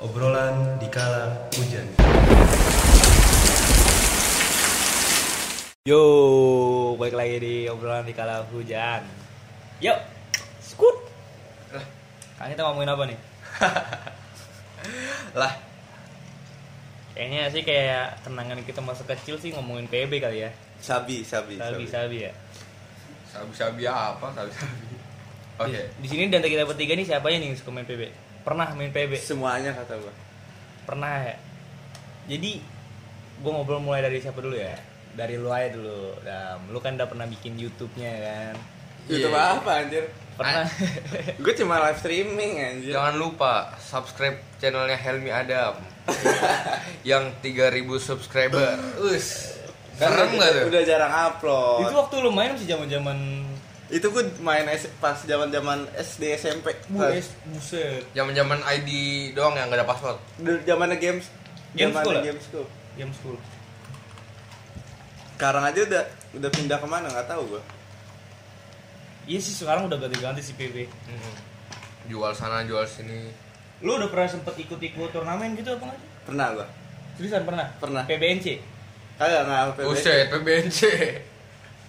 Obrolan di kala hujan. Yo, balik lagi di obrolan di kala hujan. Yuk, skut. Lah, Kali kita ngomongin apa nih? lah Kayaknya sih kayak kenangan kita masa kecil sih ngomongin PB kali ya. sabi sabi Sabi sabi ya. Sabi-sabi apa? Sabi-sabi. Oke. Di, di sini dan kita bertiga nih siapa yang suka main PB? Pernah main PB? semuanya kata gua Pernah ya. Jadi gue ngobrol mulai dari siapa dulu ya? Dari lu aja dulu. Dam, lu kan udah pernah bikin YouTube-nya kan? YouTube Iya. apa anjir Pernah. gue cuma live streaming anjir Jangan lupa subscribe channelnya Helmi Adam. yang 3000 subscriber. Us. kan Serem udah, gak tuh? udah jarang upload Itu waktu lu main masih zaman-zaman itu gue main S- pas zaman zaman SD SMP Bues, buset. Zaman-zaman ID doang yang gak ada password. zamannya games Games zamannya school ya? games school Game school. sekarang aja udah udah pindah ke mana nggak tahu gue Iya sih sekarang udah ganti-ganti si PB. Hmm. Jual sana, jual sini. Lu udah pernah sempet ikut-ikut turnamen gitu apa nggak? pernah gue Seriusan pernah? Pernah. PBNC. kagak nggak PB. Buset, PBNC.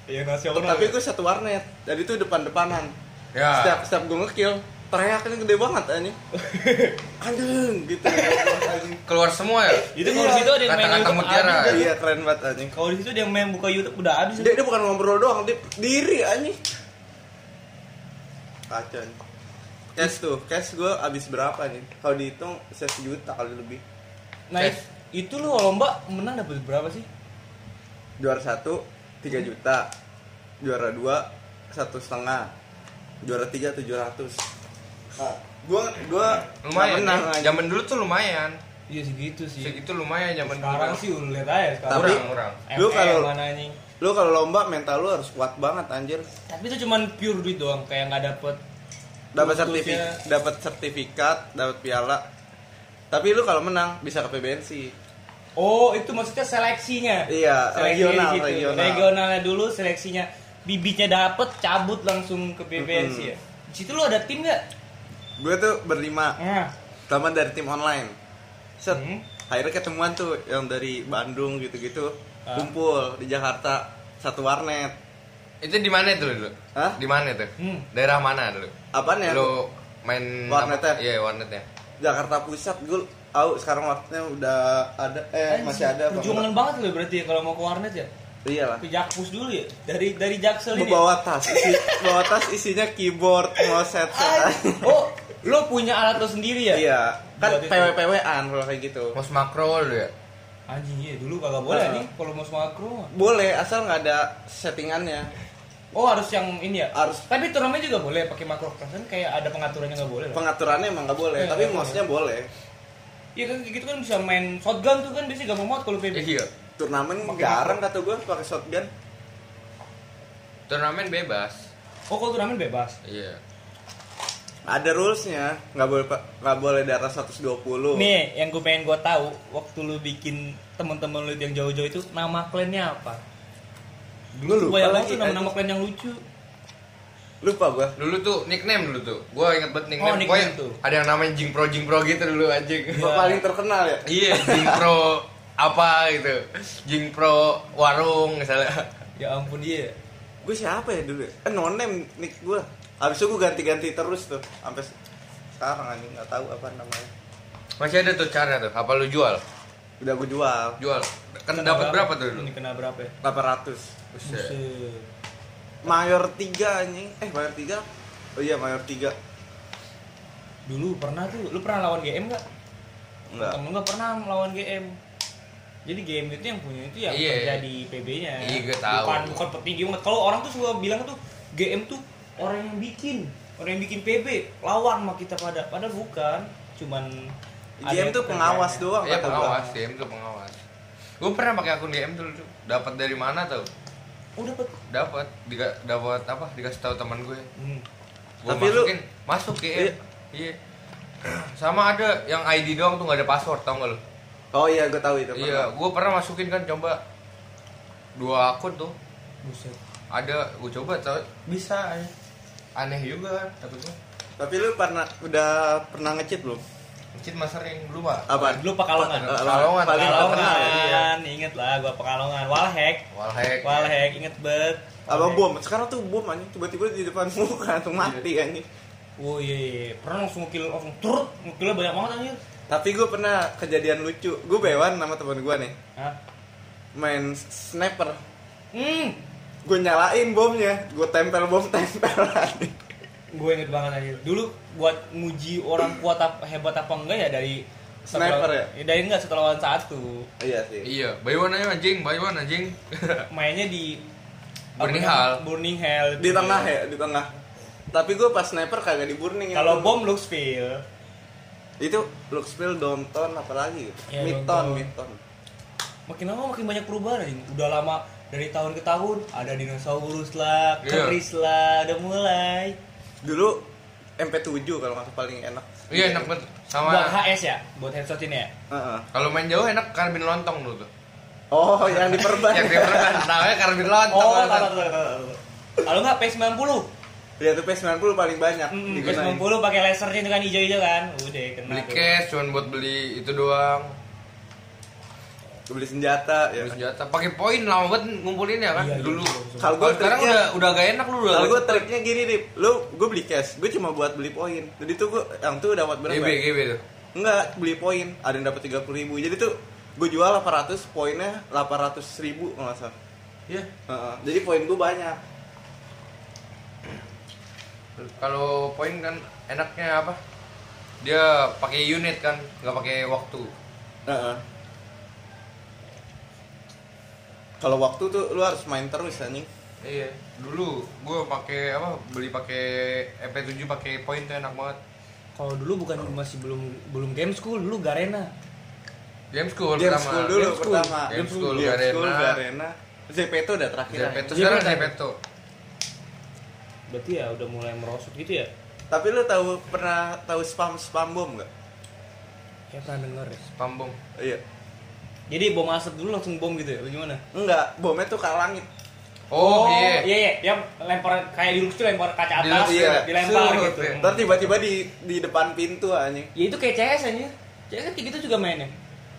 Iya nasional. tapi gue satu warnet jadi itu depan depanan Ya. setiap setiap gue ngekill teriaknya gede banget anjing anjing gitu. Keluar semua ya? itu kalau di situ ada yang main mutiara. kan? iya keren banget anjing Kalau di situ ada yang main buka YouTube udah habis. dia, dia bukan ngobrol doang dia diri anjing kacau anjing. cash tuh cash gue abis berapa nih kalau dihitung saya sejuta kali lebih Nah, Yes. itu lu lomba menang dapat berapa sih? juara satu tiga juta juara dua satu setengah juara tiga tujuh ratus gue gue Lumayan. menang ya. Zaman dulu tuh lumayan. Iya segitu sih. Segitu lumayan zaman Sekarang dulu. sih lu lihat aja sekarang. Tapi- Kurang, kurang. Lu kalau- lu kalau lomba mental lu harus kuat banget anjir Tapi itu cuman pure duit doang, kayak nggak dapet dapat sertifikat dapat sertifikat dapat piala tapi lu kalau menang bisa ke PBNC Oh, itu maksudnya seleksinya. Iya, Seleksinya regional, di situ. regional. Regionalnya dulu seleksinya. Bibitnya dapet, cabut langsung ke PBNC Mm-mm. ya. Di situ lu ada tim nggak? gue tuh berlima Nah, teman dari tim online set Hmm. akhirnya ketemuan tuh yang dari Bandung gitu-gitu Ah. kumpul di Jakarta satu warnet Itu di mana tuh dulu? Hah? Di mana tuh? Hmm. Daerah mana dulu? apaan ya Lu main Warnetnya? Iya, warnetnya. Jakarta Pusat gue tahu sekarang waktunya udah ada eh masih ada apa Perjuangan banget loh berarti ya kalau mau ke warnet ya. iya lah Ke Jakpus dulu ya. Dari dari Jaksel ini. bawa tas isi, bawa tas isinya keyboard mouse headset Oh, lo punya alat lo sendiri ya? iya kan Buat itu. PW PWan kalau kayak gitu Mos makro lu ya? Anjing iya dulu kagak boleh Ah. nih kalau mau makro. boleh asal nggak ada settingannya Oh harus yang ini ya? Harus. Tapi turnamen juga boleh pakai makro kan kayak ada pengaturannya nggak boleh loh. pengaturannya emang nggak boleh Iya, tapi nggak mouse nya boleh Iya kan gitu kan bisa main shotgun tuh kan biasanya gampang banget kalau PB. Iya. turnamen Pakai jarang kata gue pakai shotgun Turnamen bebas. Oh kalau turnamen bebas. Iya. ada rulesnya nggak boleh nggak boleh di atas 120 Nih yang gue pengen gue tahu waktu lu bikin temen-temen lu yang jauh-jauh itu nama klannya apa? Gua lupa Banyak banget lagi, tuh nama-nama klan yang lucu. Lupa gue Dulu tuh nickname dulu tuh. Gua inget banget nickname. Oh, nickname Pokoknya tuh. Ada yang namanya Jing Pro Jing Pro gitu dulu anjing. Iya. paling terkenal ya Iya, Jing Pro apa gitu. Jing Pro warung misalnya. Ya ampun dia. gue siapa ya dulu ya? eh nonem nick gue habis itu gue ganti-ganti terus tuh sampai se- sekarang anjing nggak tahu apa namanya Masih ada tuh cara tuh. Apa lu jual? udah gue jual Jual. Kan dapat berapa tuh dulu? Ini kena berapa ya? 800 Buset. Mayor 3 anjing eh mayor 3 oh iya mayor 3 Dulu pernah tuh, lu pernah lawan GM nggak? enggak Temen gak pernah melawan GM. Jadi game itu yang punya itu yang Iya. kerja di PB-nya. Iya, gue tahu. Bukan bukan petinggi banget. Kalau orang tuh suka bilang tuh GM tuh orang yang bikin, orang yang bikin PB lawan sama kita pada padahal bukan, cuman GM tuh pengawas doang Iya pengawas, GM tuh pengawas. Gue pernah pakai akun GM dulu tuh. Dapat dari mana tuh? Oh dapat. Dapat, Diga- dapat apa? Dikasih tahu teman gue. Hmm. Gua Tapi lu- masukin, masuk GM. Iya. Iya. Sama ada yang ID doang tuh nggak ada password, tau gak lu? oh iya gue tahu itu Iya, gue pernah masukin kan coba dua akun tuh. Buset. Ada, gue coba tau Bisa ya. aneh juga kan takutnya. tapi lu pernah udah pernah ngecit belum Masjid mah sering dulu pak. Apa? Dulu Pekalongan. Pekalongan. Pekalongan, inget lah gua Pekalongan. Walhek, Walhek. Walhek, inget bet. Apa bom? Sekarang tuh bom anjing tiba-tiba di depan muka langsung mati anjing. Oh iya, iya. pernah langsung kill langsung turut, killnya banyak banget anjir. Tapi gue pernah kejadian lucu. Gue bewan sama teman gue nih Hah? main sniper. Hmm, Gue nyalain bomnya, gue tempel bom tempelan. Gue inget banget anjir. Dulu buat nguji orang kuat apa, hebat apa enggak ya dari Sniper ya? Dari enggak setelah lawan satu. iya sih. Iya, buy one aja anjing, buy one anjing. Mainnya di Burning? Hell. Burning Hell. Di tengah ya, di tengah. Tapi gue pas sniper kagak di burning. Kalau bom Luxville. itu Luxville, Downtown apalagi gitu. Ya, Midtown, Downtown. Midtown. makin lama makin banyak perubahan anjing. Udah lama dari tahun ke tahun ada dinosaurus lah, Iya. keris lah, udah mulai. Dulu MP7 kalau nggak paling enak. Iya enak banget. Sama Buat HS ya, buat headshot ini ya. Heeh. kalau main jauh enak karbin lontong dulu tuh. Oh, yang diperban. Yang dia pernah namanya karbin lontong. Oh, tahu tahu tahu. Kalau enggak P90. Ya tuh P90 paling banyak Hmm, digunain. P90 pakai lasernya itu kan hijau-hijau kan. Udah kena. Beli tuh. cash cuman buat beli itu doang. Beli senjata ya. Beli senjata. Pakai poin lama banget ngumpulin ya kan Iya, dulu. iya, iya. Kalau gue sekarang udah udah gak enak lu udah. Kalau gue triknya gini nih, lu gue beli cash, gue cuma buat beli poin. Jadi tuh gue yang tuh dapat berapa? GB GB tuh. Enggak, beli poin. Ada yang dapat 30 ribu. Jadi tuh gue jual 800, poinnya 800 ribu nggak salah. Iya. Heeh. Jadi poin gue banyak. Kalau poin kan enaknya apa? Dia pakai unit kan, nggak pakai waktu. Heeh. Kalau waktu tuh lu harus main terus anjing. Iya. Dulu gue pakai apa? Beli pakai MP7 pakai poin tuh enak banget. Kalau dulu bukan masih belum belum game school, dulu Garena. Game school Game pertama. school dulu Game school. pertama. Game school, Game Garena. school, Garena. Zepeto udah terakhir. Zepeto sekarang Iya, Zepeto. Berarti ya udah mulai merosot gitu ya? Tapi lu tahu pernah tahu spam spam bom nggak? Ya pernah denger ya. Pambong. Iya. Jadi bom asap dulu langsung bom gitu ya? Gimana? Enggak, bomnya tuh ke langit. Oh, iya. iya iya, yang lempar kayak di Luxville lempar kaca Di atas, Luxville, iya. dilempar Suruh, gitu. iya. Ntar tiba-tiba di di depan pintu anjing. Ya itu kayak CS aja. CS kan gitu juga mainnya.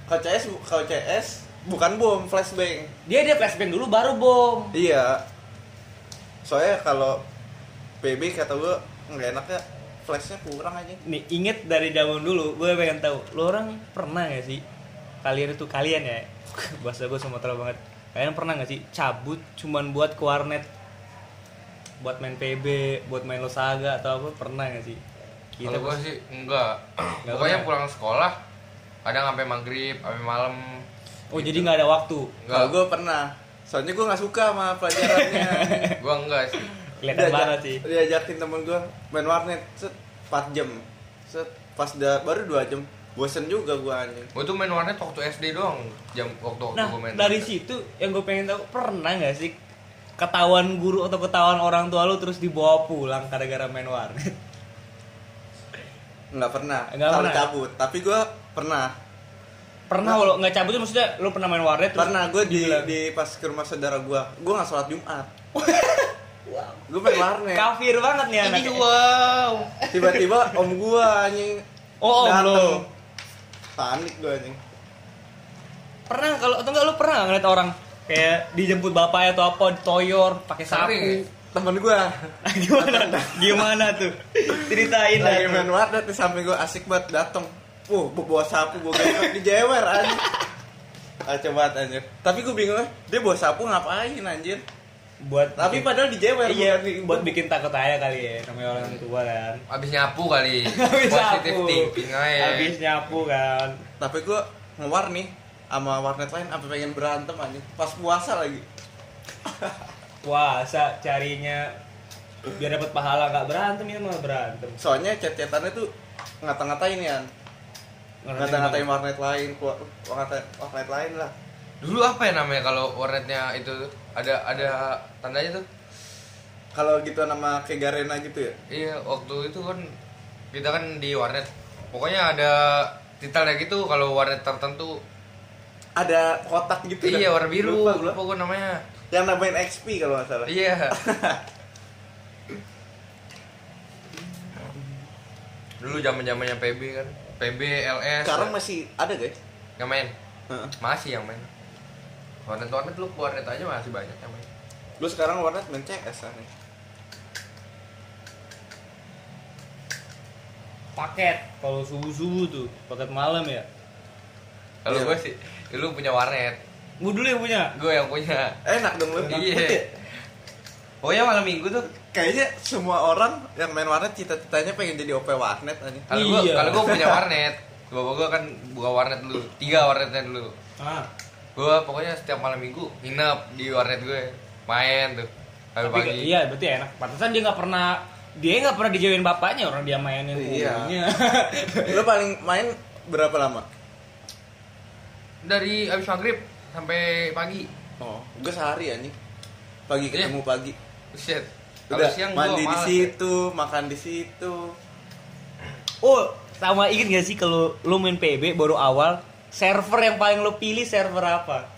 Kalau CS kalau CS bukan bom, flashbang. Dia dia flashbang dulu baru bom. Iya. Soalnya kalau PB kata gua nggak enaknya flashnya kurang aja. Nih inget dari zaman dulu, gue pengen tahu, lo orang pernah gak sih? Kalian itu kalian ya, bahasa gue Sumatera banget. Kalian pernah gak sih cabut cuman buat ke warnet, buat main PB, buat main Losaga atau apa? Pernah gak sih? Kalau gua sih enggak. Nggak Pokoknya pernah. pulang sekolah kadang sampai maghrib, sampai malam. Oh gitu. jadi nggak ada waktu? Enggak. Kalau gua pernah. Soalnya gua nggak suka sama pelajarannya. Gua enggak sih. Kelihatan banget sih. Diajakin temen gua main warnet set 4 jam. Set pas da, baru 2 jam. Bosen juga gua anjing. Gua tuh main warnet waktu SD doang. Jam waktu waktu Nah gua main. dari warnet. situ yang gue pengen tahu pernah nggak sih ketahuan guru atau ketahuan orang tua lu terus dibawa pulang gara-gara main warnet? Nggak pernah. Nggak pernah. cabut. Tapi gua pernah. Pernah kalau nggak cabut maksudnya lu pernah main warnet terus Pernah gua di, di pas ke rumah saudara gua. Gua nggak sholat Jumat. Wow. Gua main warnet. Kafir banget nih Ini anaknya. wow. Tiba-tiba om gua anjing Oh, om dateng. Panik gua anjing. Pernah kalau atau enggak lu pernah ngeliat orang kayak dijemput bapaknya atau apa ditoyor pakai sapu. Temen gua gimana? Gimana tuh? Ceritain dah. lagi main warnet di samping gua asik banget dateng. Uh, bawa sapu, bawa gendong dijewer anjing. Kacau banget anjir. Tapi gua bingung dia bawa sapu ngapain anjir? Buat Tapi bikin- padahal dijewer. iya di- buat bikin takut aja kali ya namanya orang tua kan. Habis nyapu kali. Habis Positif nyapu. thinking aja. Habis nyapu kan. Tapi gua ngewar nih sama warnet lain sampai pengen berantem anjing. Pas puasa lagi. Puasa carinya biar dapat pahala nggak berantem itu malah berantem. Soalnya chat-chatannya tuh ngata-ngatain ya. Ngata-ngatain warnet lain, ngata warnet lain lah. Dulu apa ya namanya kalau warnetnya itu tuh? ada ada tandanya tuh? Kalau gitu nama kayak Garena gitu ya. Iya, waktu itu kan kita kan di warnet. Pokoknya ada titelnya gitu kalau warnet tertentu. Ada kotak gitu iya, dah. warna biru. Lupa Lupa, namanya. Yang nambahin XP kalau nggak salah. Iya. Dulu zaman-zamannya PB kan. PB, LS. Sekarang masih ada guys. yang main. Masih yang main. Warnet warnet lu warnet aja masih banyak yang main. Lu sekarang warnet main CS kan? paket kalau subuh subuh tuh paket malam ya Kalau Iya. gue sih, lu punya warnet. gue dulu yang punya Gue yang punya. Enak dong lu. Iya. Pokoknya malam minggu tuh Kayaknya semua orang yang main warnet cita-citanya pengen jadi OP warnet aja. kalau gue Iya. kalau gue punya warnet. Bapak gue kan buka warnet dulu, tiga warnetnya dulu. ah Gue pokoknya setiap malam minggu nginep di warnet gue, main tuh. Sampai tapi pagi. iya berarti enak pantesan dia nggak pernah dia nggak pernah dijauhin bapaknya orang dia mainin Iya. gurunya. Lu paling main berapa lama? Dari abis maghrib sampai pagi. Oh, gue sehari anjing. Pagi Iya. ketemu pagi. Buset. Kalau Udah siang mandi gua di situ, makan di situ. oh sama inget gak sih kalau lu main PB baru awal server yang paling lo pilih server apa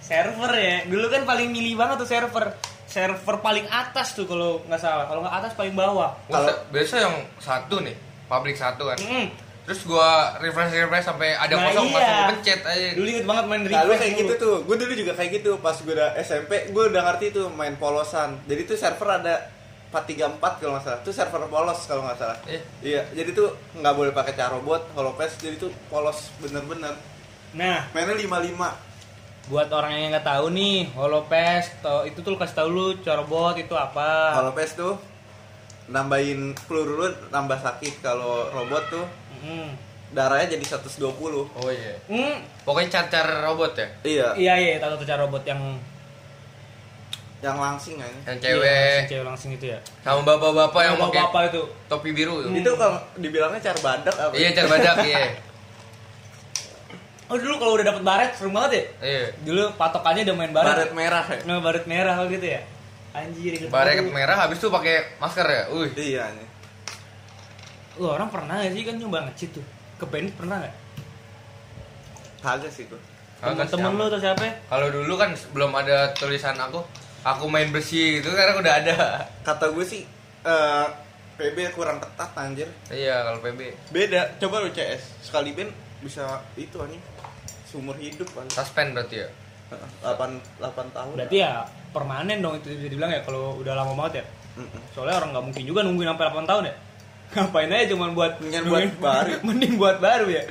server ya dulu kan paling milih banget tuh server server paling atas tuh kalau nggak salah kalau nggak atas paling bawah Kalau biasa yang satu nih, public satu kan. Mm. Terus gua refresh refresh sampai ada Nah, kosong iya. langsung gua pencet aja. dulu inget banget main Nah, refresh kayak dulu. gitu tuh. Gue dulu juga kayak gitu. Pas gue udah SMP, gue udah ngerti tuh main polosan. Jadi tuh server ada 434 kalau nggak salah. Itu server polos kalau nggak salah. Eh. Iya, jadi tuh nggak boleh pakai carobot, holopes. Jadi tuh polos bener-bener. nah Mainnya 55. buat orang yang nggak tahu nih holopes to- itu tuh lu kasih tahu lu cara bot itu apa Holopes tuh nambahin peluru lu nambah sakit. Kalau robot tuh Mm. darahnya jadi 120. Oh iya. Mm. Pokoknya car-car robot ya. Iya, iya iya tahu tuh cara robot yang yang langsing aja. Yang iya, cewek yang cewek langsung itu ya sama bapak-bapak yang pakai bapak itu topi biru tuh. Itu kalau dibilangnya car badak apa? Iya, car badak iya. oh dulu kalau udah dapet baret seru banget ya Iya. dulu patokannya udah main baret Baret merah ya. nah baret merah gitu ya anjir inget Baret merah habis itu pakai masker ya. Wih. Iya nih. Lu orang pernah gak sih kan nyoba nge-cheat tuh ke band pernah gak? Kagak sih. Kagak temen-temen lu atau siapa Kalau dulu kan belum ada tulisan aku, aku main bersih gitu sekarang udah ada. Kata gue sih eh, PB kurang ketat anjir. Iya, kalau PB. Beda, coba lu CS sekali band bisa itu anjing seumur hidup kan. Suspend berarti ya. 8 8 tahun. berarti ya permanen dong itu bisa dibilang ya kalau udah lama banget ya Mm-mm. soalnya orang nggak mungkin juga nungguin sampai 8 tahun ya ngapain aja cuman buat Mendingan buat nungguin- baru. mending buat baru ya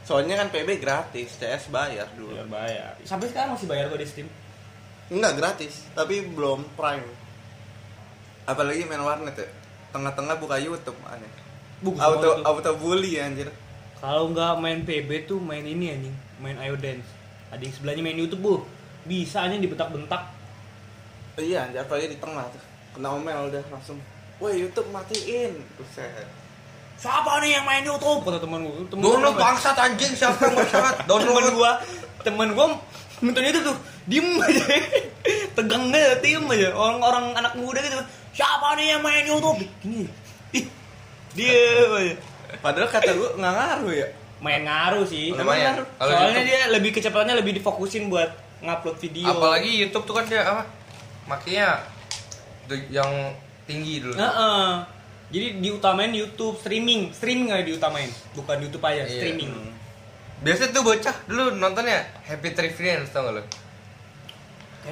Soalnya kan PB gratis, CS bayar dulu. Iya bayar sampai sekarang masih bayar kok di Steam Enggak gratis, tapi belum prime. Apalagi main warnet ya. Tengah-tengah buka YouTube aneh. Bagus Auto tuh. auto bully anjir. kalau nggak main PB tuh main ini anjing main Ayo Dance ada yang sebelahnya main YouTube bu bisa anjing dibentak-bentak Iya, anjir apalagi di tengah tuh. Kena omel udah langsung. Woi, YouTube matiin. Buset. Siapa nih yang main YouTube? Kata temen gue temen Download bangsat anjing siapa yang bangsat? temen Download gua temen gua nonton itu tuh diem aja. Tegang deh diem aja. Orang-orang anak muda gitu. Siapa nih yang main YouTube? Gini. Ih dia aja. Padahal kata gue nggak ngaruh ya. main ngaruh sih Lumayan. Kalau soalnya YouTube- dia lebih kecepatannya lebih difokusin buat ngupload video. Apalagi YouTube tuh kan dia apa? Makanya yang tinggi dulu. Heeh. Jadi diutamain YouTube streaming streaming aja diutamain bukan YouTube aja Iya. streaming Biasa tuh bocah dulu nontonnya Happy Tree Friends tau gak lo?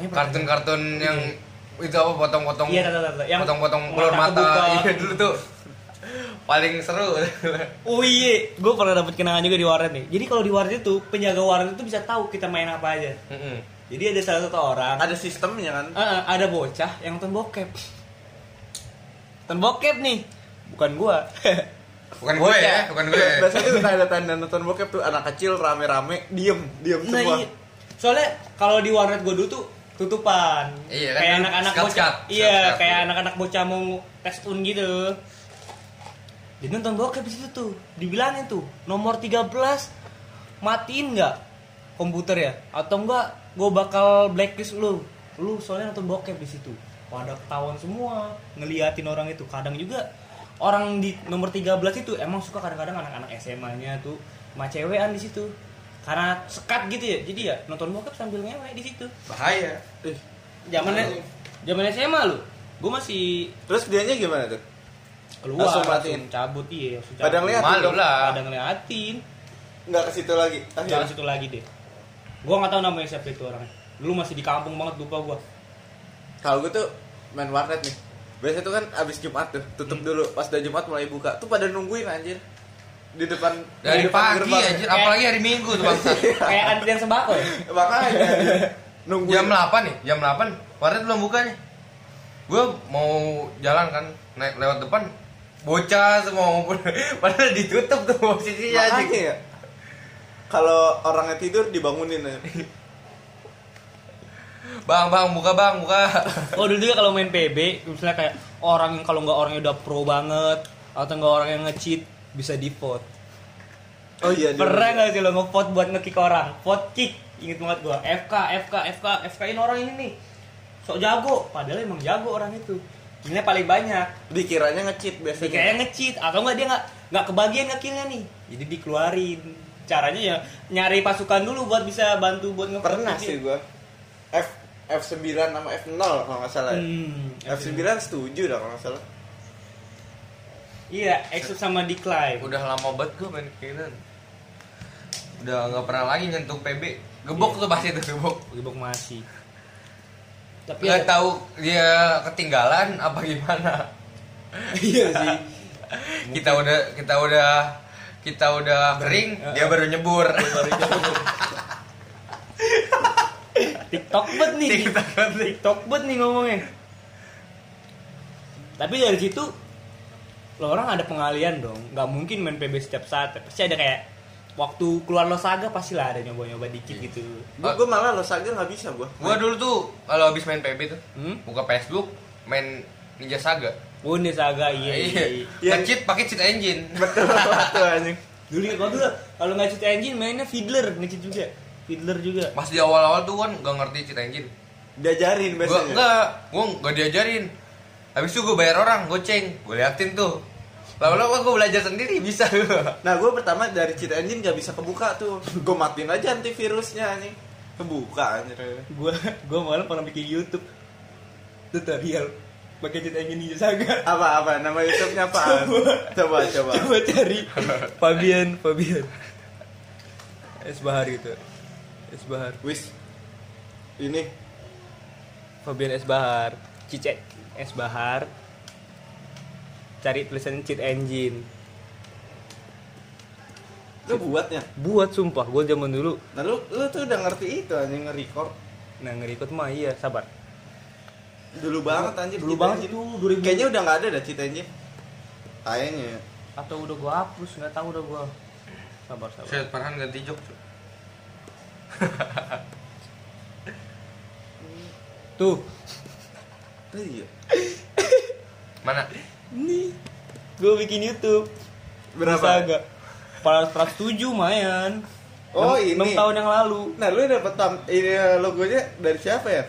Kartun-kartun yang itu apa potong-potong Iya, potong-potong mata keluar mata. kebuka. Iya dulu tuh paling seru. Oh iya, gue pernah dapet kenangan juga di warnet nih. Jadi kalau di warnet itu penjaga warnet itu bisa tahu kita main apa aja. Mm-mm. Jadi ada salah satu orang, Ada sistemnya kan. Eh, ada bocah yang nonton bokep. Nonton bokep nih, bukan gua. Bukan gue ya, bukan gue. Biasanya tuh tanda-tanda nonton bokep tuh anak kecil rame-rame diem, diem nah semua. iya. Soalnya kalau di warnet gue dulu tuh tutupan. Iya, kan kayak anak-anak bocah. Iya, skat-skat kayak anak-anak bocah mau tes un gitu. Dia nonton bokep di situ tuh. Dibilangin tuh, nomor 13 matiin nggak komputer ya? Atau enggak gue bakal blacklist lu. Lu soalnya nonton bokep di situ. Pada ketahuan semua ngeliatin orang itu. Kadang juga orang di nomor 13 itu emang suka kadang-kadang anak-anak SMA-nya tuh sama cewekan di situ. Karena sekat gitu ya. Jadi ya nonton bokep sambil ngewe di situ. Bahaya. Ih, Zamannya zaman SMA lu. Gue masih Terus dianya gimana tuh? keluar Langsung langsung, cabut iya langsung cabut. Pada ngeliatin Malu dong. lah. pada ngeliatin nggak ke situ lagi jangan akhirnya situ lagi deh gua nggak tahu namanya siapa itu orangnya dulu masih di kampung banget lupa gua kalau gue tuh main warnet nih. Biasanya tuh kan abis Jumat tuh tutup Hmm. dulu. Pas udah Jumat mulai buka tuh pada nungguin anjir. Di depan Dari di depan pagi gerbang. anjir, apalagi hari Minggu tuh bangsat. kayak antrian sembako ya? Makanya nungguin. Jam 8 nih, jam 8 warnet belum buka nih. Gue mau jalan kan, naik lewat depan. Bocah semua ngumpul. Padahal ditutup tuh posisinya makanya ya kalau orangnya tidur dibangunin aja. Bang, bang, buka bang, buka. Oh dulu juga kalau main PB, misalnya kayak orang yang kalau nggak orangnya udah pro banget atau nggak orang yang nge-cheat bisa di vote. oh iya. Pernah nggak sih lo nge-vote buat nge-kick orang? Vote kick, inget banget gua. FK, FK, FK, FK in orang ini nih. Sok jago, padahal emang jago orang itu. Killnya paling banyak. dikiranya ngecit biasanya Dikira nge-cheat atau nggak dia nggak nggak kebagian nge-killnya nih. Jadi dikeluarin. Caranya ya nyari pasukan dulu buat bisa bantu buat nge-vote pernah sih gua F F9 sama F0 kalau nggak salah ya. Hmm, F9 setuju dah kalau nggak salah Iya, exit sama decline. Udah lama banget gue main gitu. Udah nggak pernah lagi nyentuh PB. Gebok tuh pasti tuh gebok. Gebok masih. Tapi Nggak ada- tahu dia ketinggalan apa gimana. iya sih. kita udah kita udah kita udah kering, dia baru nyebur. TikTok bet nih. TikTok bet. TikTok bet nih ngomongnya. Tapi dari situ lo orang ada pengalian dong. Nggak mungkin main PB setiap saat. Pasti ada kayak waktu keluar lo saga pasti lah ada nyoba-nyoba dikit Iya. gitu. gua, gua malah lo saja nggak bisa gua Gua dulu tuh kalau habis main PB tuh, Hmm? buka Facebook, main Ninja Saga. Oh ini saga iya. iya. iya. Iya. Nge-cheat pakai cheat engine. betul betul anjing Dulu gua dulu kalau nggak cheat engine mainnya fiddler, nge-cheat juga. Fiddler juga. Pas di awal-awal tuh kan gak ngerti cheat engine. diajarin Gua biasanya enggak, gua enggak diajarin. Habis itu gua bayar orang, goceng. Gua liatin tuh. Lama-lama gua belajar sendiri bisa gua. Nah gue pertama dari cheat engine gak bisa kebuka tuh Gue matiin aja antivirusnya nih Kebuka anjir Gua gua malah pernah bikin YouTube tutorial pakai cheat engine Ninja Saga. Apa-apa nama youtube-nya apaan? Coba coba Coba cari Fabian Fabian Es Bahar gitu Es Bahar Wis. Ini. Fabian Es Bahar Cice Es Bahar cari tulisan cheat engine. Lu buatnya? Buat sumpah. Gue zaman dulu. Nah lu, lu tuh udah ngerti itu anjing nge-record. Nah ngerikut mah iya sabar. Dulu banget anjir dulu banget itu 2000 Kayaknya udah gak ada dah cheat engine. Kayaknya. Ya atau udah gue hapus nggak tahu udah gue sabar sabar. Saya Farhan ganti jok. Cuk. tuh Iya Mana? nih gue bikin YouTube Berapa? Saga. Para 107 lumayan. Oh, Enam- ini. enam tahun yang lalu. Nah lu dapet tam ini logonya dari siapa ya?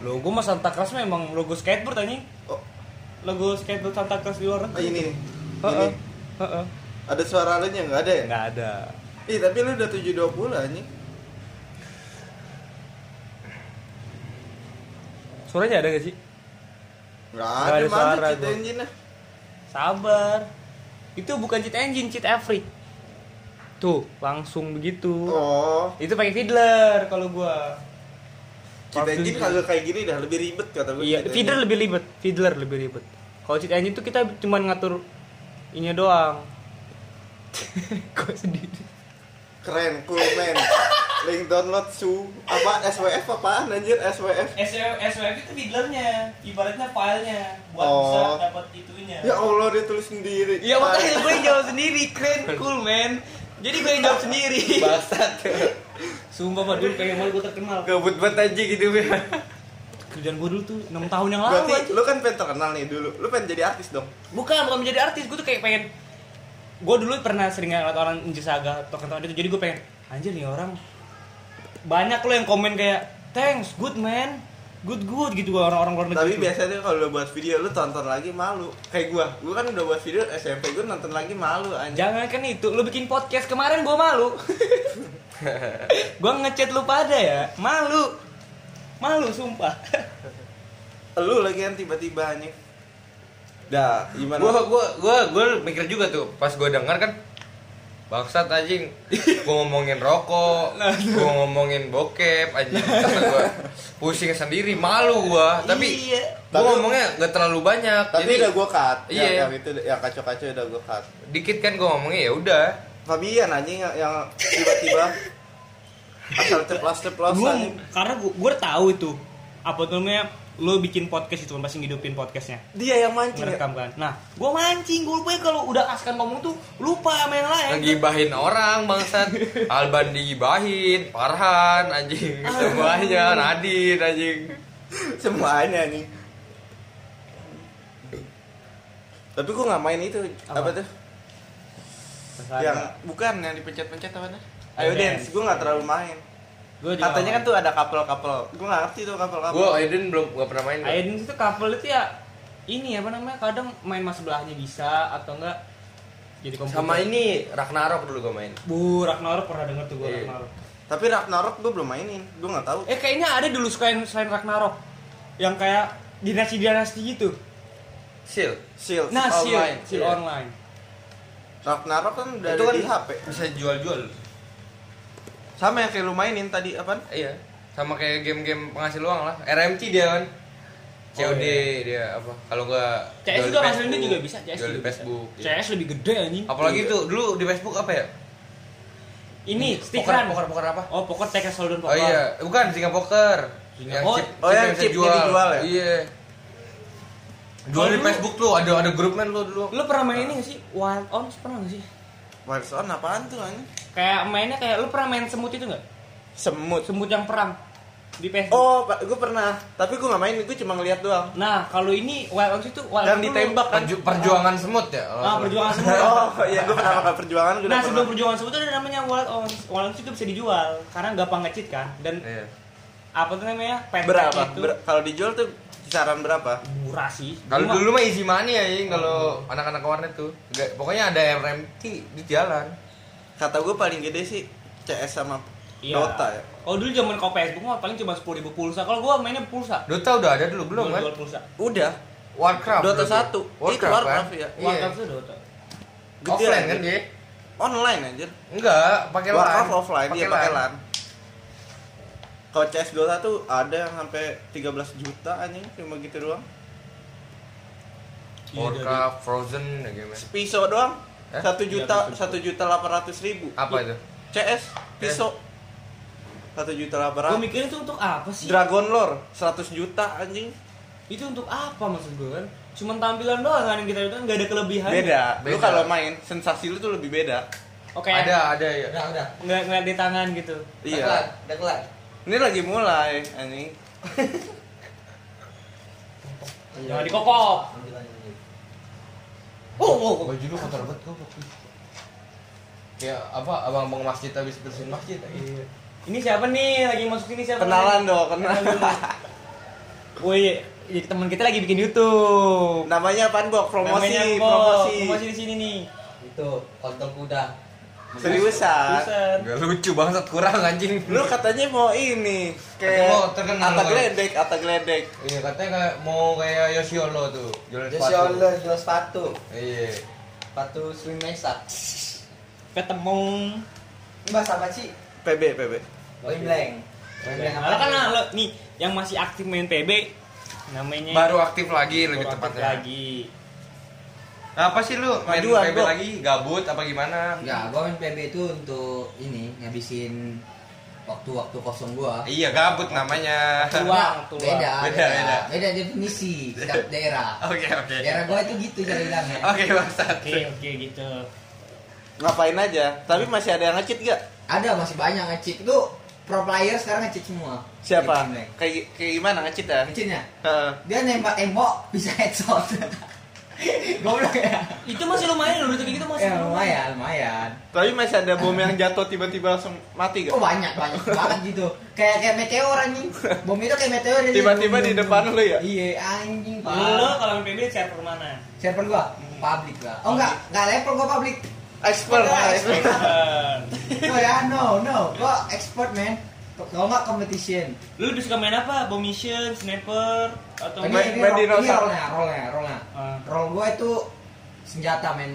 Logo mas Santa Claus memang logo skateboard anjing. Oh, Logo skateboard Santa Claus di luar oh negeri. ini Heeh. Ini Heeh. Ada suara lu nya gak ada ya? Enggak ada. Ih tapi lu udah 720 anjing Suaranya ada gak sih? Gak ada, ada mana suara cheat gua. engine Sabar. Itu bukan cheat engine, cheat every. Tuh, langsung begitu. Oh Itu pakai fiddler kalau gua. Cheat Waktu engine itu. kagak kayak gini dah lebih ribet kata gue Iya, fiddler lebih ribet, fiddler lebih ribet. Kalau cheat engine tuh kita cuma ngatur ini doang. Kok sendiri? Keren, cool man download su Apa SWF apaan anjir SWF SWF itu fiddlernya, ibaratnya filenya buat Oh. bisa dapat itunya. Ya Allah dia tulis sendiri Iya makanya gue yang jawab sendiri, keren, cool man. Jadi gue yang jawab sendiri. Bangsat. Sumpah pak dulu pengen malu gue terkenal. Gabut banget aja gitu ya. Kerjaan gue dulu tuh 6 tahun yang lalu. Berarti anjing. lu kan pengen terkenal nih dulu Lu pengen jadi artis dong Bukan, bukan menjadi artis. Gue tuh kayak pengen gue dulu pernah sering ngeliat orang Ninja Saga token-token itu jadi gue pengen anjir nih orang banyak lo yang komen kayak thanks good man good good gitu orang-orang luar negeri Tapi tuh. biasanya kalau lu buat video lu tonton lagi malu Kayak gua Gua kan udah buat video SMP gua nonton lagi malu anjir Jangan kan itu, lu bikin podcast kemarin gue malu. gue ngechat lu pada ya, malu. Malu sumpah. Lu lagi kan tiba-tiba anjing Dah, gimana? Gua gua gua gua mikir juga tuh pas gua denger kan Bangsat anjing, gua ngomongin rokok, gua ngomongin bokep anjing, gua pusing sendiri, malu gua. Tapi Iya. gua Tapi- ngomongnya gak terlalu banyak. Tapi jadi udah gua cut. Iya. Yang, yang itu yang kacau-kacau udah gua cut. dikit kan gua ngomongnya ya udah. Fabian anjing yang, yang tiba-tiba asal ceplas-ceplos Gua anjing. karena gua, gua tahu itu apa tuh namanya lo bikin podcast itu kan pasti ngidupin podcastnya Dia yang mancing ya. ngerekam kan nah gua mancing gua lupa ya kalau udah askan ngomong tuh lupa sama yang lain Ngegibahin orang bangsat. Alban digibahin, Farhan anjing, semuanya Nadine anjing. Semuanya nih. Tapi gua nggak main itu apa, Apa? tuh? Masalah. Yang bukan yang dipencet-pencet apa tuh? Ayo dance, dance. gua nggak terlalu main. Gua juga Katanya kan tuh ada couple-couple. Gua nggak ngerti tuh couple-couple. Gua Aiden belum gak pernah main. gua. Aiden itu couple itu ya ini apa namanya kadang main mas sebelahnya bisa atau enggak jadi komputer Sama ini Ragnarok dulu gua main. Bu Ragnarok pernah denger tuh gua Iya. Ragnarok Tapi Ragnarok gua belum mainin. Gua nggak tahu. eh kayaknya ada dulu selain selain Ragnarok yang kayak dinasti dinasti gitu Seal. Shield nah online. Shield Shield Iya. online Ragnarok kan udah Itu ada kan di HP. bisa jual-jual. Sama yang kayak lu mainin tadi apaan? Iya. Sama kayak game-game penghasil uang lah. RMT dia kan. COD iya. dia apa? Kalau gua CS jual juga dia juga bisa CS jual di juga Facebook. bisa. iya. CS lebih gede anjing Apalagi Iya. tuh dulu di Facebook apa ya? ini Poker, stikeran poker, poker apa? oh poker Solden Oh poker iya, bukan Singa Poker. Singa- Yang oh, chip, oh, yang bisa chipnya dijual ya? Iya. Jual Oh, di dulu- Facebook tuh ada ada grupnya lu dulu. lu pernah main ini gak sih Wild Arms pernah gak sih Warzone apaan tuh anjing? kayak mainnya kayak lu pernah main semut itu nggak Semut. semut yang perang di Facebook Oh, Pak, gue pernah. Tapi gue nggak main, gue cuma ngeliat doang. nah kalau ini Wild Arms itu Wild Yang ditembak kan? Perju- perjuangan semut ya. kalau ah perjuangan semut Oh, iya gue pernah makan perjuangan gue nah sebelum perjuangan semut itu ada namanya Wild Arms Wild Arms itu bisa dijual karena gampang ngecit kan dan Iya. apa tuh namanya pet Berapa? itu Ber- kalau dijual tuh kisaran berapa? murah sih Kalau dulu mah easy money ya, kalau anak-anak warnet tuh. Nggak- pokoknya ada RMT di jalan. Kata gue paling gede sih CS sama Iya. Dota ya. Oh dulu zaman kau Facebook mah paling cuma sepuluh ribu pulsa. Kalau gua mainnya pulsa. Dota udah ada dulu belum kan? Pulsa. Udah. Warcraft. Dota berarti. 1. Itu Warcraft ya. Iya. Warcraft tuh Dota. Gede Offline kan dia? Online anjir. Enggak, pakai LAN. Warcraft offline, iya pakai LAN. Kalau CS Dota tuh ada yang sampai 13 juta anjing cuma gitu doang. Warcraft, Frozen, ya gimana? Pisau doang. Hah? Satu Iya, juta, pisau. satu juta delapan ratus ribu. Apa itu? CS pisau. Satu juta delapan Gua ratus. mikirin itu untuk apa sih? Dragon Lore 100 juta anjing. Itu untuk apa maksud gua kan? Cuman tampilan doang kan yang kita lihat nggak ada kelebihan. Beda. Lu Beda. kalau main sensasi lu tuh lebih beda. Oke. Ada, ada ya. Udah, udah. Nggak ngeliat di tangan gitu. Iya. Udah kelar, udah kelar. Ini lagi mulai anjing. Jangan lanjut. Oh, oh, oh. Baju lu kotor banget kok. Kayak apa? Abang-abang masjid habis bersihin masjid. Iya. Ini siapa nih lagi masuk sini siapa? Kenalan nih? dong, kenalan. Woi, jadi teman kita lagi bikin YouTube. Namanya apaan, Bok? Promosi, Namanya Bo. promosi. Promosi di sini nih. Itu kontol kuda. Seriusan. Gak lucu banget kurang anjing. Lu katanya mau ini Katanya mau terkenal Ata geledek, ata geledek. Iya katanya kayak mau kayak Yoshiolo tuh jualan. Allah jual sepatu. Iya. Sepatu swing mesa. Ketemu. Ini bahasa apa sih? PB, PB. Blank blank. Blank Malah kan lo nih yang masih aktif main PB namanya Baru aktif lagi lebih baru aktif tepatnya. lagi. Apa sih lu main Majuan, PB Bro. lagi gabut apa gimana? Enggak, gua main PB itu untuk ini ngabisin waktu-waktu kosong gua. Iya gabut namanya. Tua, tua. Beda, Beda, beda, beda. beda. definisi setiap daerah. Oke oke. Daerah gua itu gitu cara bilangnya. Oke bangsat. Oke, oke gitu. Ngapain aja? Tapi masih ada yang ngecit gak? Ada masih banyak ngecit itu pro player sekarang ngecit semua. Siapa? Blank. Kayak kayak gimana ngecit ya? Ngecitnya? Heeh. Dia nembak tembok bisa headshot. Goblok ya. Itu masih lumayan loh, kayak gitu masih Ya lumayan, lumayan. Tapi masih ada bom yang jatuh tiba-tiba langsung mati gak? Oh banyak banyak banget gitu. Kayak kayak meteor anjing. Bom itu kayak meteor Tiba-tiba di depan lu ya? Iya anjing Lo parah. kalau main PB server mana? Server gua public lah. Oh enggak, enggak level gua public. Expert, expert. Oh ya, no, no. Gua expert man. Kalau nggak competition Lu lebih suka main apa? Bomb mission, sniper, atau ini, Main- ini, main roll- ini dinosaur. rollnya rollnya rollnya Ah. roll gue itu senjata main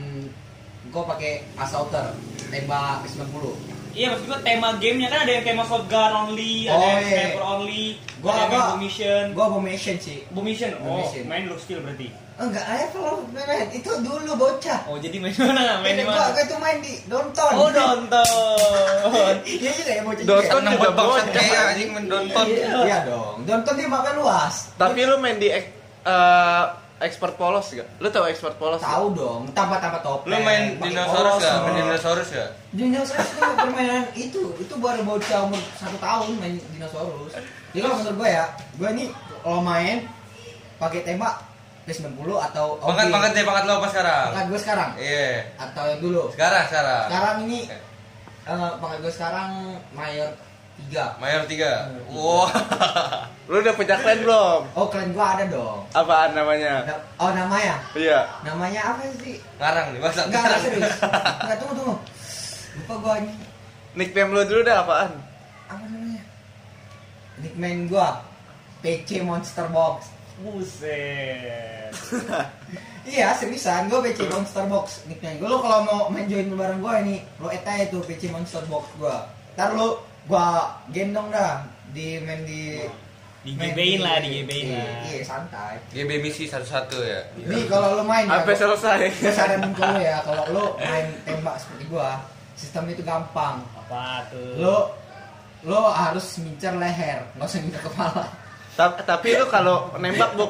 gue pakai assaulter tembak 90 Iya maksud gua tema gamenya kan ada yang tema shotgun only, ada Oh, yang iya. sniper only, Gua- ada yang gua- bomb mission. gue abomination sih mission, oh mission. main look skill berarti. enggak level men itu dulu bocah Oh jadi main mana? Main di mana? gua, gua itu main di Donton Oh nonton. iya juga ya bocah Donton juga. Bocah. kayak anjing menonton. iya, iya dong Donton dia mapnya luas Tapi lu main di eh, expert polos gak? Lu tahu expert polos? gak? tahu dong tanpa tanpa topeng Lu main dinosaurus gak? Main dinosaurus gak? Dinosaurus itu permainan itu itu baru bocah umur satu tahun main dinosaurus. Jadi kalau menurut gue ya, gue ini kalau main pakai tembak P90 atau Pangkat pangkat deh pangkat lo apa sekarang? pangkat gue sekarang Iya. atau yang dulu. Sekarang sekarang. Sekarang ini eh, pangkat gue sekarang mayor 3. Mayor 3. Wah. Lu udah punya clan belum? Oh, kalian gue ada dong. Apaan namanya? Na- Oh, namanya. Iya. Namanya apa sih? Ngarang nih, masa Enggak, serius. Enggak, tunggu, tunggu. Lupa gue ini. Nickname lu dulu dah apaan? Apa namanya? Nickname gue PC Monster Box. Buset. Iya seriusan, gue PC Monster Box nickname gue. Lo kalau mau main join bareng gue ini, lo eta itu PC Monster Box gue. Ntar lo gue gendong dah di main di Digebein lah, di- digebein lah. Iya santai. GB misi satu-satu ya. Nih kalau lo main, ya, Sampai gua- selesai. gue saranin ke lo ya, kalau lo main tembak seperti gue, sistemnya itu gampang. Apa tuh? Lo lo harus ngincer leher, nggak usah ngincer kepala. Ta- Tapi lu kalau nembak bu,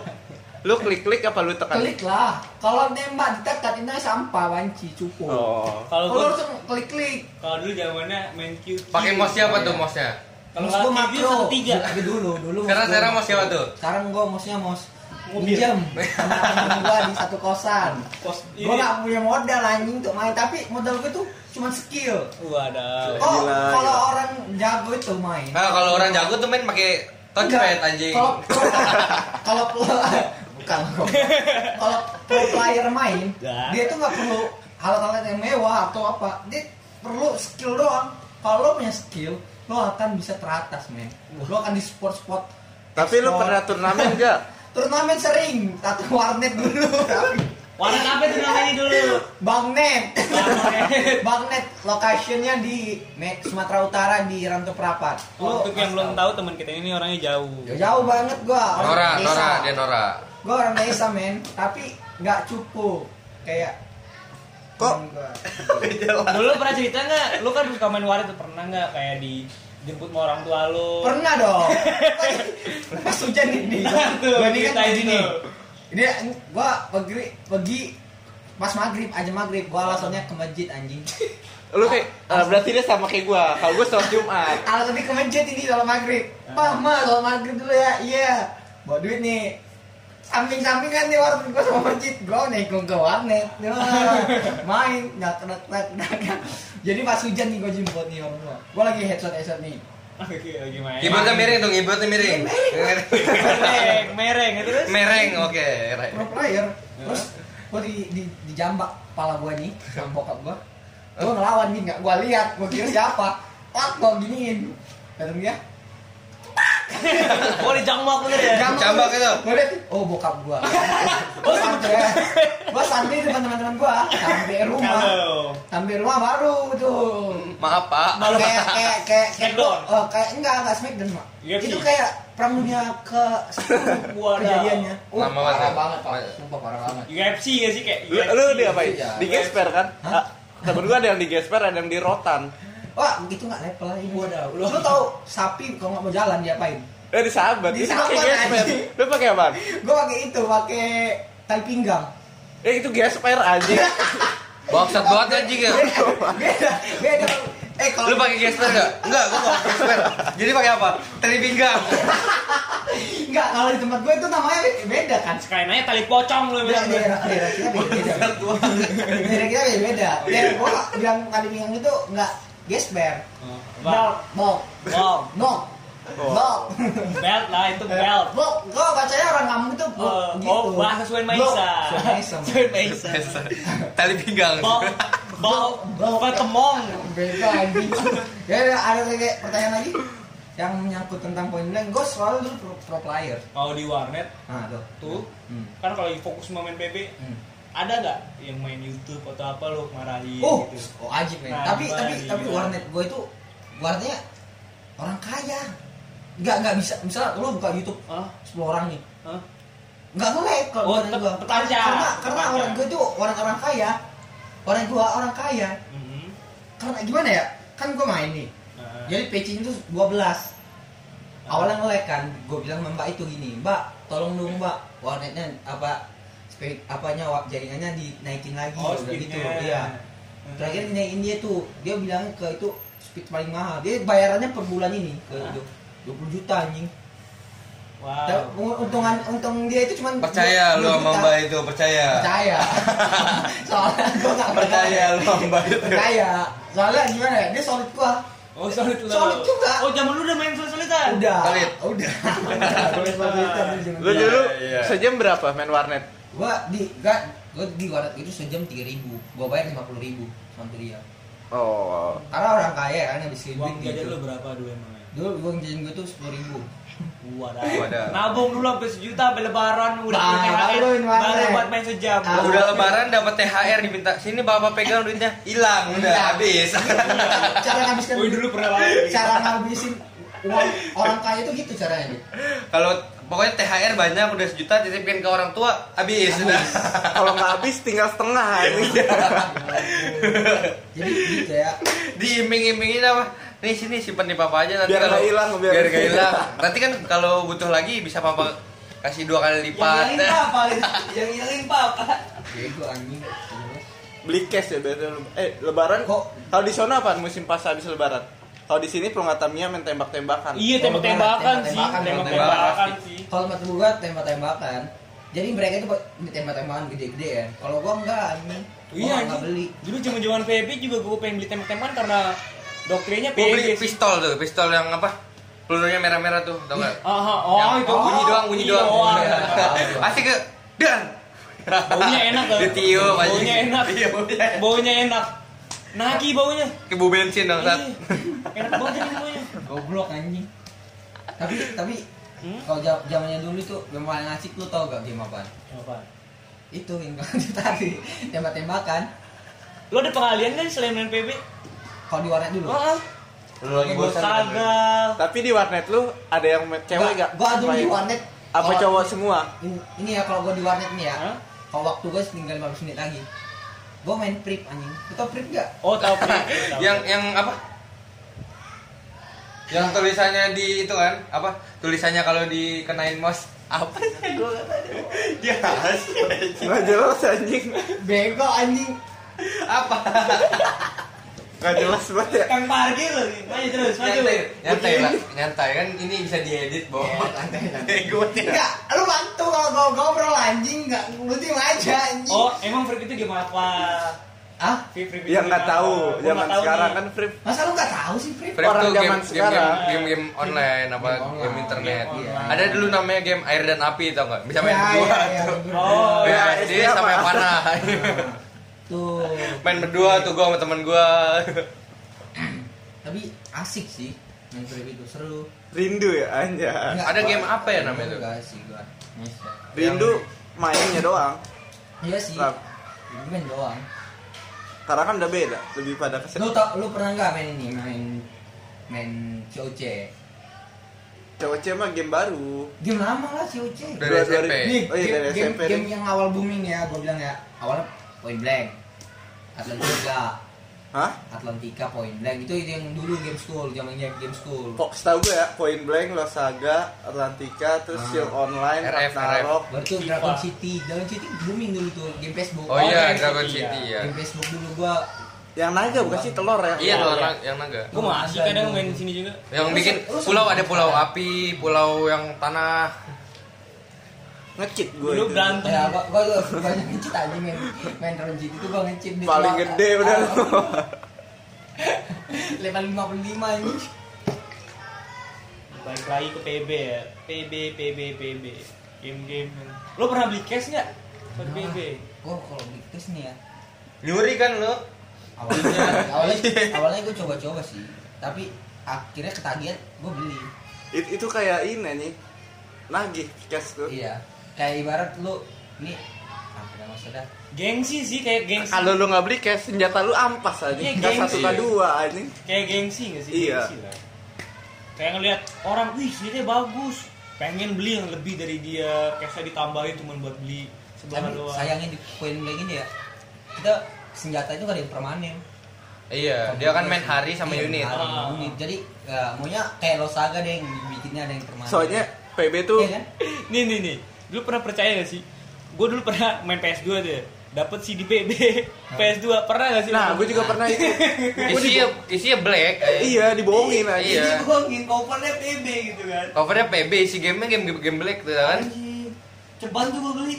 lu klik-klik apa lu tekan? Klik lah. Kalau nembak ditekan ini sampah, banci, cukup. Oh. Kalau Lo gua harus klik-klik. kalau dulu zamannya main Q. Pakai mouse siapa Iya. tuh Mouse gua nggak QQ satu tiga. Tapi dulu, dulu. Sekarang sekarang mouse siapa tuh? Sekarang gua mouse-nya mouse Mobil. minjem sama temen di satu kosan. Gua ini. gak punya modal anjing untuk main, tapi modal gua tuh cuma skill. Waduh. Oh, Gila, kalau orang jago itu main. Nah, kalau orang jago tuh main pakai touchpad anjing. Kalau kalau bukan kalau pro player main, dia tuh nggak perlu alat-alat yang mewah atau apa. Dia perlu skill doang. Kalau punya skill, lo akan bisa teratas, men. Lo akan di sport-sport. Tapi lu ekspor. pernah turnamen gak? turnamen sering, satu warnet dulu. Warna apa itu namanya dulu? Bangnet. Bangnet. Bangnet locationnya di Me- Sumatera Utara di Ranto Prapat. Lo Untuk yang belum tahu teman kita ini orangnya jauh. jauh banget gua. orang Nora, desa. Nora, dia Nora. Gua orang desa men, tapi nggak cukup kayak Kok? Dulu pernah cerita nggak? Lu kan suka main warnet tuh pernah nggak kayak dijemput sama orang tua lu? Pernah dong. Pas hujan nih. Tuh, Gua ini kan gini. Ini gua pergi pergi pas maghrib aja maghrib gua alasannya ke masjid anjing Lu kayak eh, berarti dia sama kayak gua. Kalau gua sholat Jumat. alasannya ke masjid ini kalau maghrib mah mah kalau maghrib dulu ya iya bawa duit nih samping sampingan nih warung gua sama masjid gua naik ke warnet. Wah, main dak dak jadi pas hujan nih gua jemput nih orang tua gua lagi headshot headshot nih. Oke, gimana? Keyboardnya miring tuh, keyboardnya miring. mereng, mereng. Itu terus. Mereng, oke. pro player. Terus gua di di di jambak kepala gua nih sama bokap gua. Gua ngelawan nih nggak gua lihat. Gua kira siapa? Tak gua giniin. Kata dia Oh, dijambak bener ya? Jambak itu. Gua liat, oh bokap gua gua santai gua santai dengan teman-teman gua sampai rumah sampai rumah baru tuh Maaf, Pak. Malu kayak kayak kayak kayak Smackdown. oh, kayak enggak enggak smackdown mak UFC. itu kayak perang dunia ke Wadaw. kejadiannya oh, Lama banget parah ya? banget pak sumpah parah banget UFC ya sih kayak Lu, lu di apa Iya. Di gesper kan? Hah? Ah, Temen gua ada yang di gesper, ada yang di rotan. Wah itu nggak level lagi Wadaw. lu tau sapi kalau nggak mau jalan diapain Eh di sahabat. Di Itu pakai sahabat, gesper. anjing. Lu pakai apa? gua pakai itu pakai tali pinggang Eh itu gesper anjing. Bangsat banget anjing ya. beda beda eh kalau Lu pakai gesper enggak? Enggak, gua enggak pakai gesper. Jadi pakai apa? Tali pinggang. Enggak, kalau di tempat gue itu namanya beda kan. sekalian aja tali pocong lu Beda, bilang. daerah, daerah kita beda beda. Daerah kita beda beda. Daerah gua bilang tali pinggang itu enggak gesper. Bol, bol, Wow, bol, bol. belt lah itu belt. Bol, gua bacanya orang kampung itu bol, Oh, gitu. oh, bahasa Suen Maisa. Bol, Suen Maisa. Tali pinggang. Bau, bau, Bau. patemong. Beda anjing. Ya ada ada lagi pertanyaan lagi? yang menyangkut tentang point blank gue selalu dulu pro, pro player Mau di warnet nah tuh tuh Hmm. kan kalau fokus sama main PB Hmm. Ada nggak yang main YouTube atau apa lo marahin oh gitu? oh ajib men Nah, tapi tapi nih, tapi gimana? warnet gue itu warnetnya orang kaya nggak nggak bisa misalnya lo buka YouTube Hah? 10 orang nih Hah? nggak nge-lag kalau Oh, gua. terpancar. karena karena Terpancar. orang gue tuh orang-orang kaya orang gua orang kaya Mhm. karena gimana ya kan gue main nih Nah, jadi PC itu 12 awalnya nge-lag kan gue bilang sama mbak itu gini mbak tolong dong mbak warnetnya apa speed apanya jaringannya dinaikin lagi oh, udah gitu iya terakhir dinaikin dia tuh dia bilang ke itu speed paling mahal dia bayarannya per bulan ini ke Hah? 20 juta anjing Wow. Untungan untung dia itu cuma Percaya lu 2 sama. Mbak itu, percaya. percaya soalnya gue gak Percaya lu sama Mbak itu. percaya soalnya gimana ya dia solid gua Oh solid lo. Solid juga. Oh zaman lu udah main solid solidan. udah Solid. udah Solid, solid, solid. Lu dulu iya. sejam berapa main warnet? Gua di gak gua di warnet itu sejam tiga ribu gua bayar lima puluh ribu sama dia Oh. karena orang kaya kan habis Uang duit jajan gitu lu berapa dulu emang? dulu uang jajan gua tuh sepuluh ribu Wadah. Wadah. Nabung dulu sampai sejuta sampai lebaran udah Bah, punya THR baru buat main sejam. Ah. Udah lebaran dapat THR diminta sini bapak pegang duitnya hilang udah habis. cara ngabiskan Wih dulu pernah cara ngabisin uang orang kaya itu gitu caranya. Kalau pokoknya THR banyak udah sejuta titipin ke orang tua habis udah. Kalau nggak habis tinggal setengah ini. jadi gitu ya Diiming-imingin apa? Nih sini simpan di papa aja nanti Biar kalau nggak hilang, biar biar nggak nggak hilang. Nanti kan kalau butuh lagi bisa papa kasih dua kali Yang lipat. nyalin papa, yang nyalin papa. anjing Beli cash ya biasanya. lu. Eh lebaran Kok? Kalau di sana apa musim pas habis lebaran? Kalau di sini Pulau Tamiya main tembak-tembakan. Iya tembak-tembakan sih, Tembak-tembakan, sih. kalau tempat gua tembak-tembakan jadi mereka itu tembak-tembakan gede-gede ya kalau gua enggak anjing gua Iya, nggak anjing. beli Dulu zaman-zaman PB juga gue pengen beli tembak-tembakan karena doktrinnya Gua beli PB pistol tuh, pistol yang apa? Pelurunya merah-merah tuh, tau nggak? Ah, oh, Yang itu bunyi doang, bunyi doang. Iya. Asik ke dan. Baunya enak kan? Ditiup aja. Baunya enak. Iya, baunya enak. Nagi baunya. Ke bau bensin dong, Sat. Iya. Enak banget ini baunya. goblok anjing tapi tapi Hmm? kalau jam- zamannya dulu tuh yang paling asik lu tau gak game apa Apa? itu yang tadi tembak-tembakan Lo ada pengalian kan selain main PB? kalau di warnet dulu Oh, Lu lagi bosan. Saga. Tapi di warnet lu ada yang cewek gak? gua dulu di warnet Apa cowok semua? ini, ini ya kalau gua di warnet nih ya kalau waktu gua tinggal 15 menit lagi gua main prip anjing lu tau prip gak? Oh, tahu Pri. Yang yang apa? Yang tulisannya di itu kan, apa? Tulisannya kalau dikenain mouse apa sih? Gua nggak tahu. Dia. Nggak jelas anjing. bego anjing Apa? Nggak jelas banget ya. Kang parkir loh. Maju terus, maju. Nyantai, nyantai lah, nyantai kan ini bisa diedit, Bo. Ya, santai, santai. Gue Enggak, lu bantu kalau gua ngobrol anjing enggak lu diem aja anjing. Oh, emang Free itu game apa? ah? Free Free itu Yang nggak game tahu zaman nggak sekarang nih. kan free. Masa lu enggak tahu sih, Frip? Frame Orang tuh zaman game, game, sekarang. game, game, game online apa Game internet. Game online. Ada dulu namanya game air dan api tau nggak? Bisa main Ya, berdua ya, ya, berdua. Oh, Ya, Ya, yang apa? panah. Tuh. main berdua tuh gua sama temen gua. Tapi asik sih main Frip itu seru. Rindu ya anja. Enggak, Ada gua- game apa ya namanya tuh? Enggak sih gua. Bisa. Rindu mainnya doang. Iya sih. Lah, Main doang. Karena kan udah beda, lebih pada Lu kesel. tau lu pernah enggak main ini main main COC? Cewek mah game baru. Game lama lah COC. Dari SMP. Nih, Oh iya, game, dari game, SMP game yang awal booming ya, gua bilang ya. Awalnya Point Blank. Atlantika. Hah? Atlantika Point Blank itu yang dulu game school, zamannya game school. Fox tau gue ya, Point Blank, Losaga, Atlantika, terus Ah. Shield Online, RF, Ragnarok. FIFA. Dragon City, Dragon City booming dulu tuh game Facebook. Oh iya, Dragon Dragon City, City ya. Game Facebook dulu gua Yang naga bukan sih telur ya? Iya Iya. anak yang naga. Gue masih Ada kadang main di sini juga. Yang bikin pulau ada pulau api, pulau yang tanah. Ngecit gue Dulu berantem. Ya, gua, gua tuh banyak ngecit aja main main Dragon City itu gua ngecit di Paling kelas- gede udah lu. Level 55 ini. Balik lagi ke PB ya. PB, PB, PB. Game-game. Lo pernah beli cash nggak? Buat PB. Gua kalau beli cash nih ya. Nyuri kan lu? Awalnya awalnya awalnya gua coba-coba sih. Tapi akhirnya ketagihan gue beli It- itu kayak ini nih nagih cash tuh iya kayak ibarat lu ini apa maksudnya gengsi sih kayak gengsi kalau lu nggak beli cash senjata lu ampas aja Iya, nggak gengsi. satu k dua anjing kayak gengsi gak sih Iya. Gengsi lah. kayak ngelihat orang wih ini bagus pengen beli yang lebih dari dia cashnya ditambahin cuma buat beli sebelah tapi doang sayangnya di poin kayak gini ya kita senjata itu gak ada yang permanen Iya, dia kan main hari sama Iya, unit. hari, Ah. unit. jadi ya, maunya kayak Losaga deh yang bikinnya ada yang permanen soalnya PB tuh Iya kan? nih nih nih dulu pernah percaya gak sih? Gue dulu pernah main PS2 tuh dapat CD PB PS2 pernah gak sih? Nah gue juga pernah itu. Isinya isinya black. eh. iya dibohongin aja. Iya. Jadi gue ngin covernya PB gitu kan. Covernya PB, isi gamenya game game black tuh kan. Ceban tuh gue beli.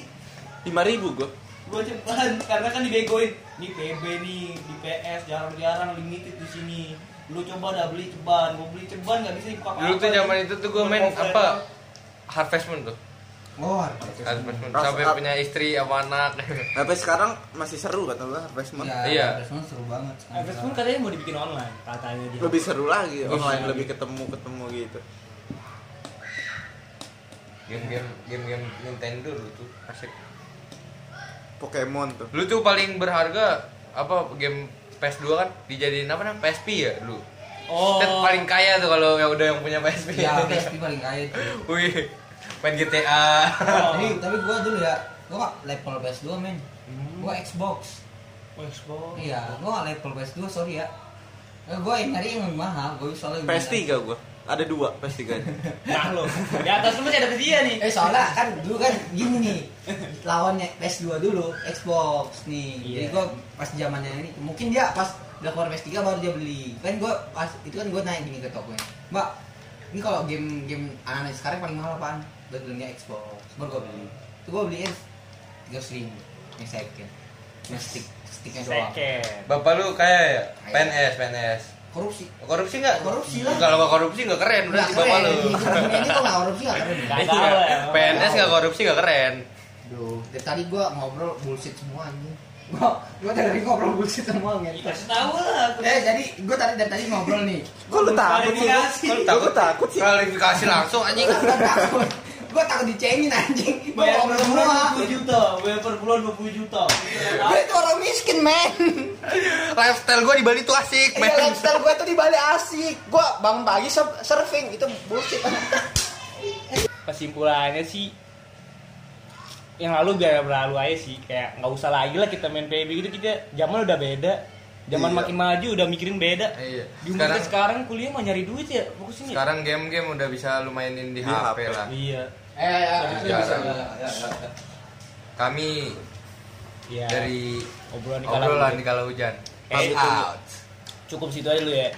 lima ribu gue gue ceban karena kan dibegoin. Nih PB nih di PS jarang-jarang limited di sini. Lu coba dah beli ceban gue beli ceban gak bisa dibuka Dulu tuh zaman itu tuh gue main apa? Harvest Moon tuh. Oh Harvest. Ras- Sampai punya istri sama anak. tapi sekarang masih seru kata gue Harvest Moon ya, Iya. Harvest Moon seru banget Harvest Moon katanya mau dibikin online katanya dia lebih seru lagi Lebih online seru. lebih ketemu ketemu gitu Game-game game-game Nintendo dulu tuh asik. Pokemon tuh Lu tuh paling berharga apa game PS2 kan dijadiin apa namanya PSP ya dulu. oh Set paling kaya tuh kalau yang udah yang punya PSP. ya PSP paling kaya itu Wih, main GTA. Oh. tapi tapi gua dulu ya gua gak level PS2 men Hmm. gua Xbox Oh, Xbox. iya gua gak level PS2 sorry ya Eh, gua yang nyari yang mahal gua soalnya PS3 gue ada dua PS3 nya Nah lo, di atas lu masih ada dia nih. Eh soalnya kan dulu kan gini nih lawannya PS2 dulu Xbox nih. Jadi Iya. gua pas zamannya ini mungkin dia pas udah keluar PS3 baru dia beli. Kan gua pas itu kan gua naik gini ke tokonya. Mbak, ini kalau game-game anak-anak sekarang paling mahal apaan? Gua belinya Xbox. Baru gua beli. Itu gua beliin 300 ribu yang second. Yang stick sticknya doang. Second. Bapak lu kaya ya? PNS, PNS. Korupsi. Korupsi nggak? Korupsi lah. Kalau nggak korupsi nggak keren berarti bapak keren. lu. Dunia ini kok nggak korupsi nggak keren. Iya. ya. PNS nggak korupsi nggak keren. Duh, dari tadi gua ngobrol bullshit semua anjing. Gua gua dari ngobrol bullshit semua Ya, ngentot. Kasih tahu lah. Eh jadi gua tadi dari tadi ngobrol nih. Kok lu takut sih? Lu takut sih? Klarifikasi langsung anjing. Takut. Gua takut dicengin anjing. Bayar per bulan 20 juta, bayar per bulan 20 juta. Gua itu orang miskin, men. Lifestyle gua di Bali tuh asik, Iya, men. lifestyle gua tuh di Bali asik. Gua bangun pagi sur- surfing itu bullshit. Kesimpulannya sih yang lalu biar berlalu aja sih kayak nggak usah lagi lah kita main PB gitu kita zaman udah beda zaman Iya. makin maju udah mikirin beda Iya. di umur kita Sekarang sekarang kuliah mau nyari duit ya fokusnya sekarang game-game udah bisa lu mainin di, Di HP, HP. lah. iya Eh, ya, Tapi ya, ya, ya, ya, ya. Kami iya dari obrolan di kala obrolan hujan. di kala hujan. Eh, out. cukup situ aja dulu ya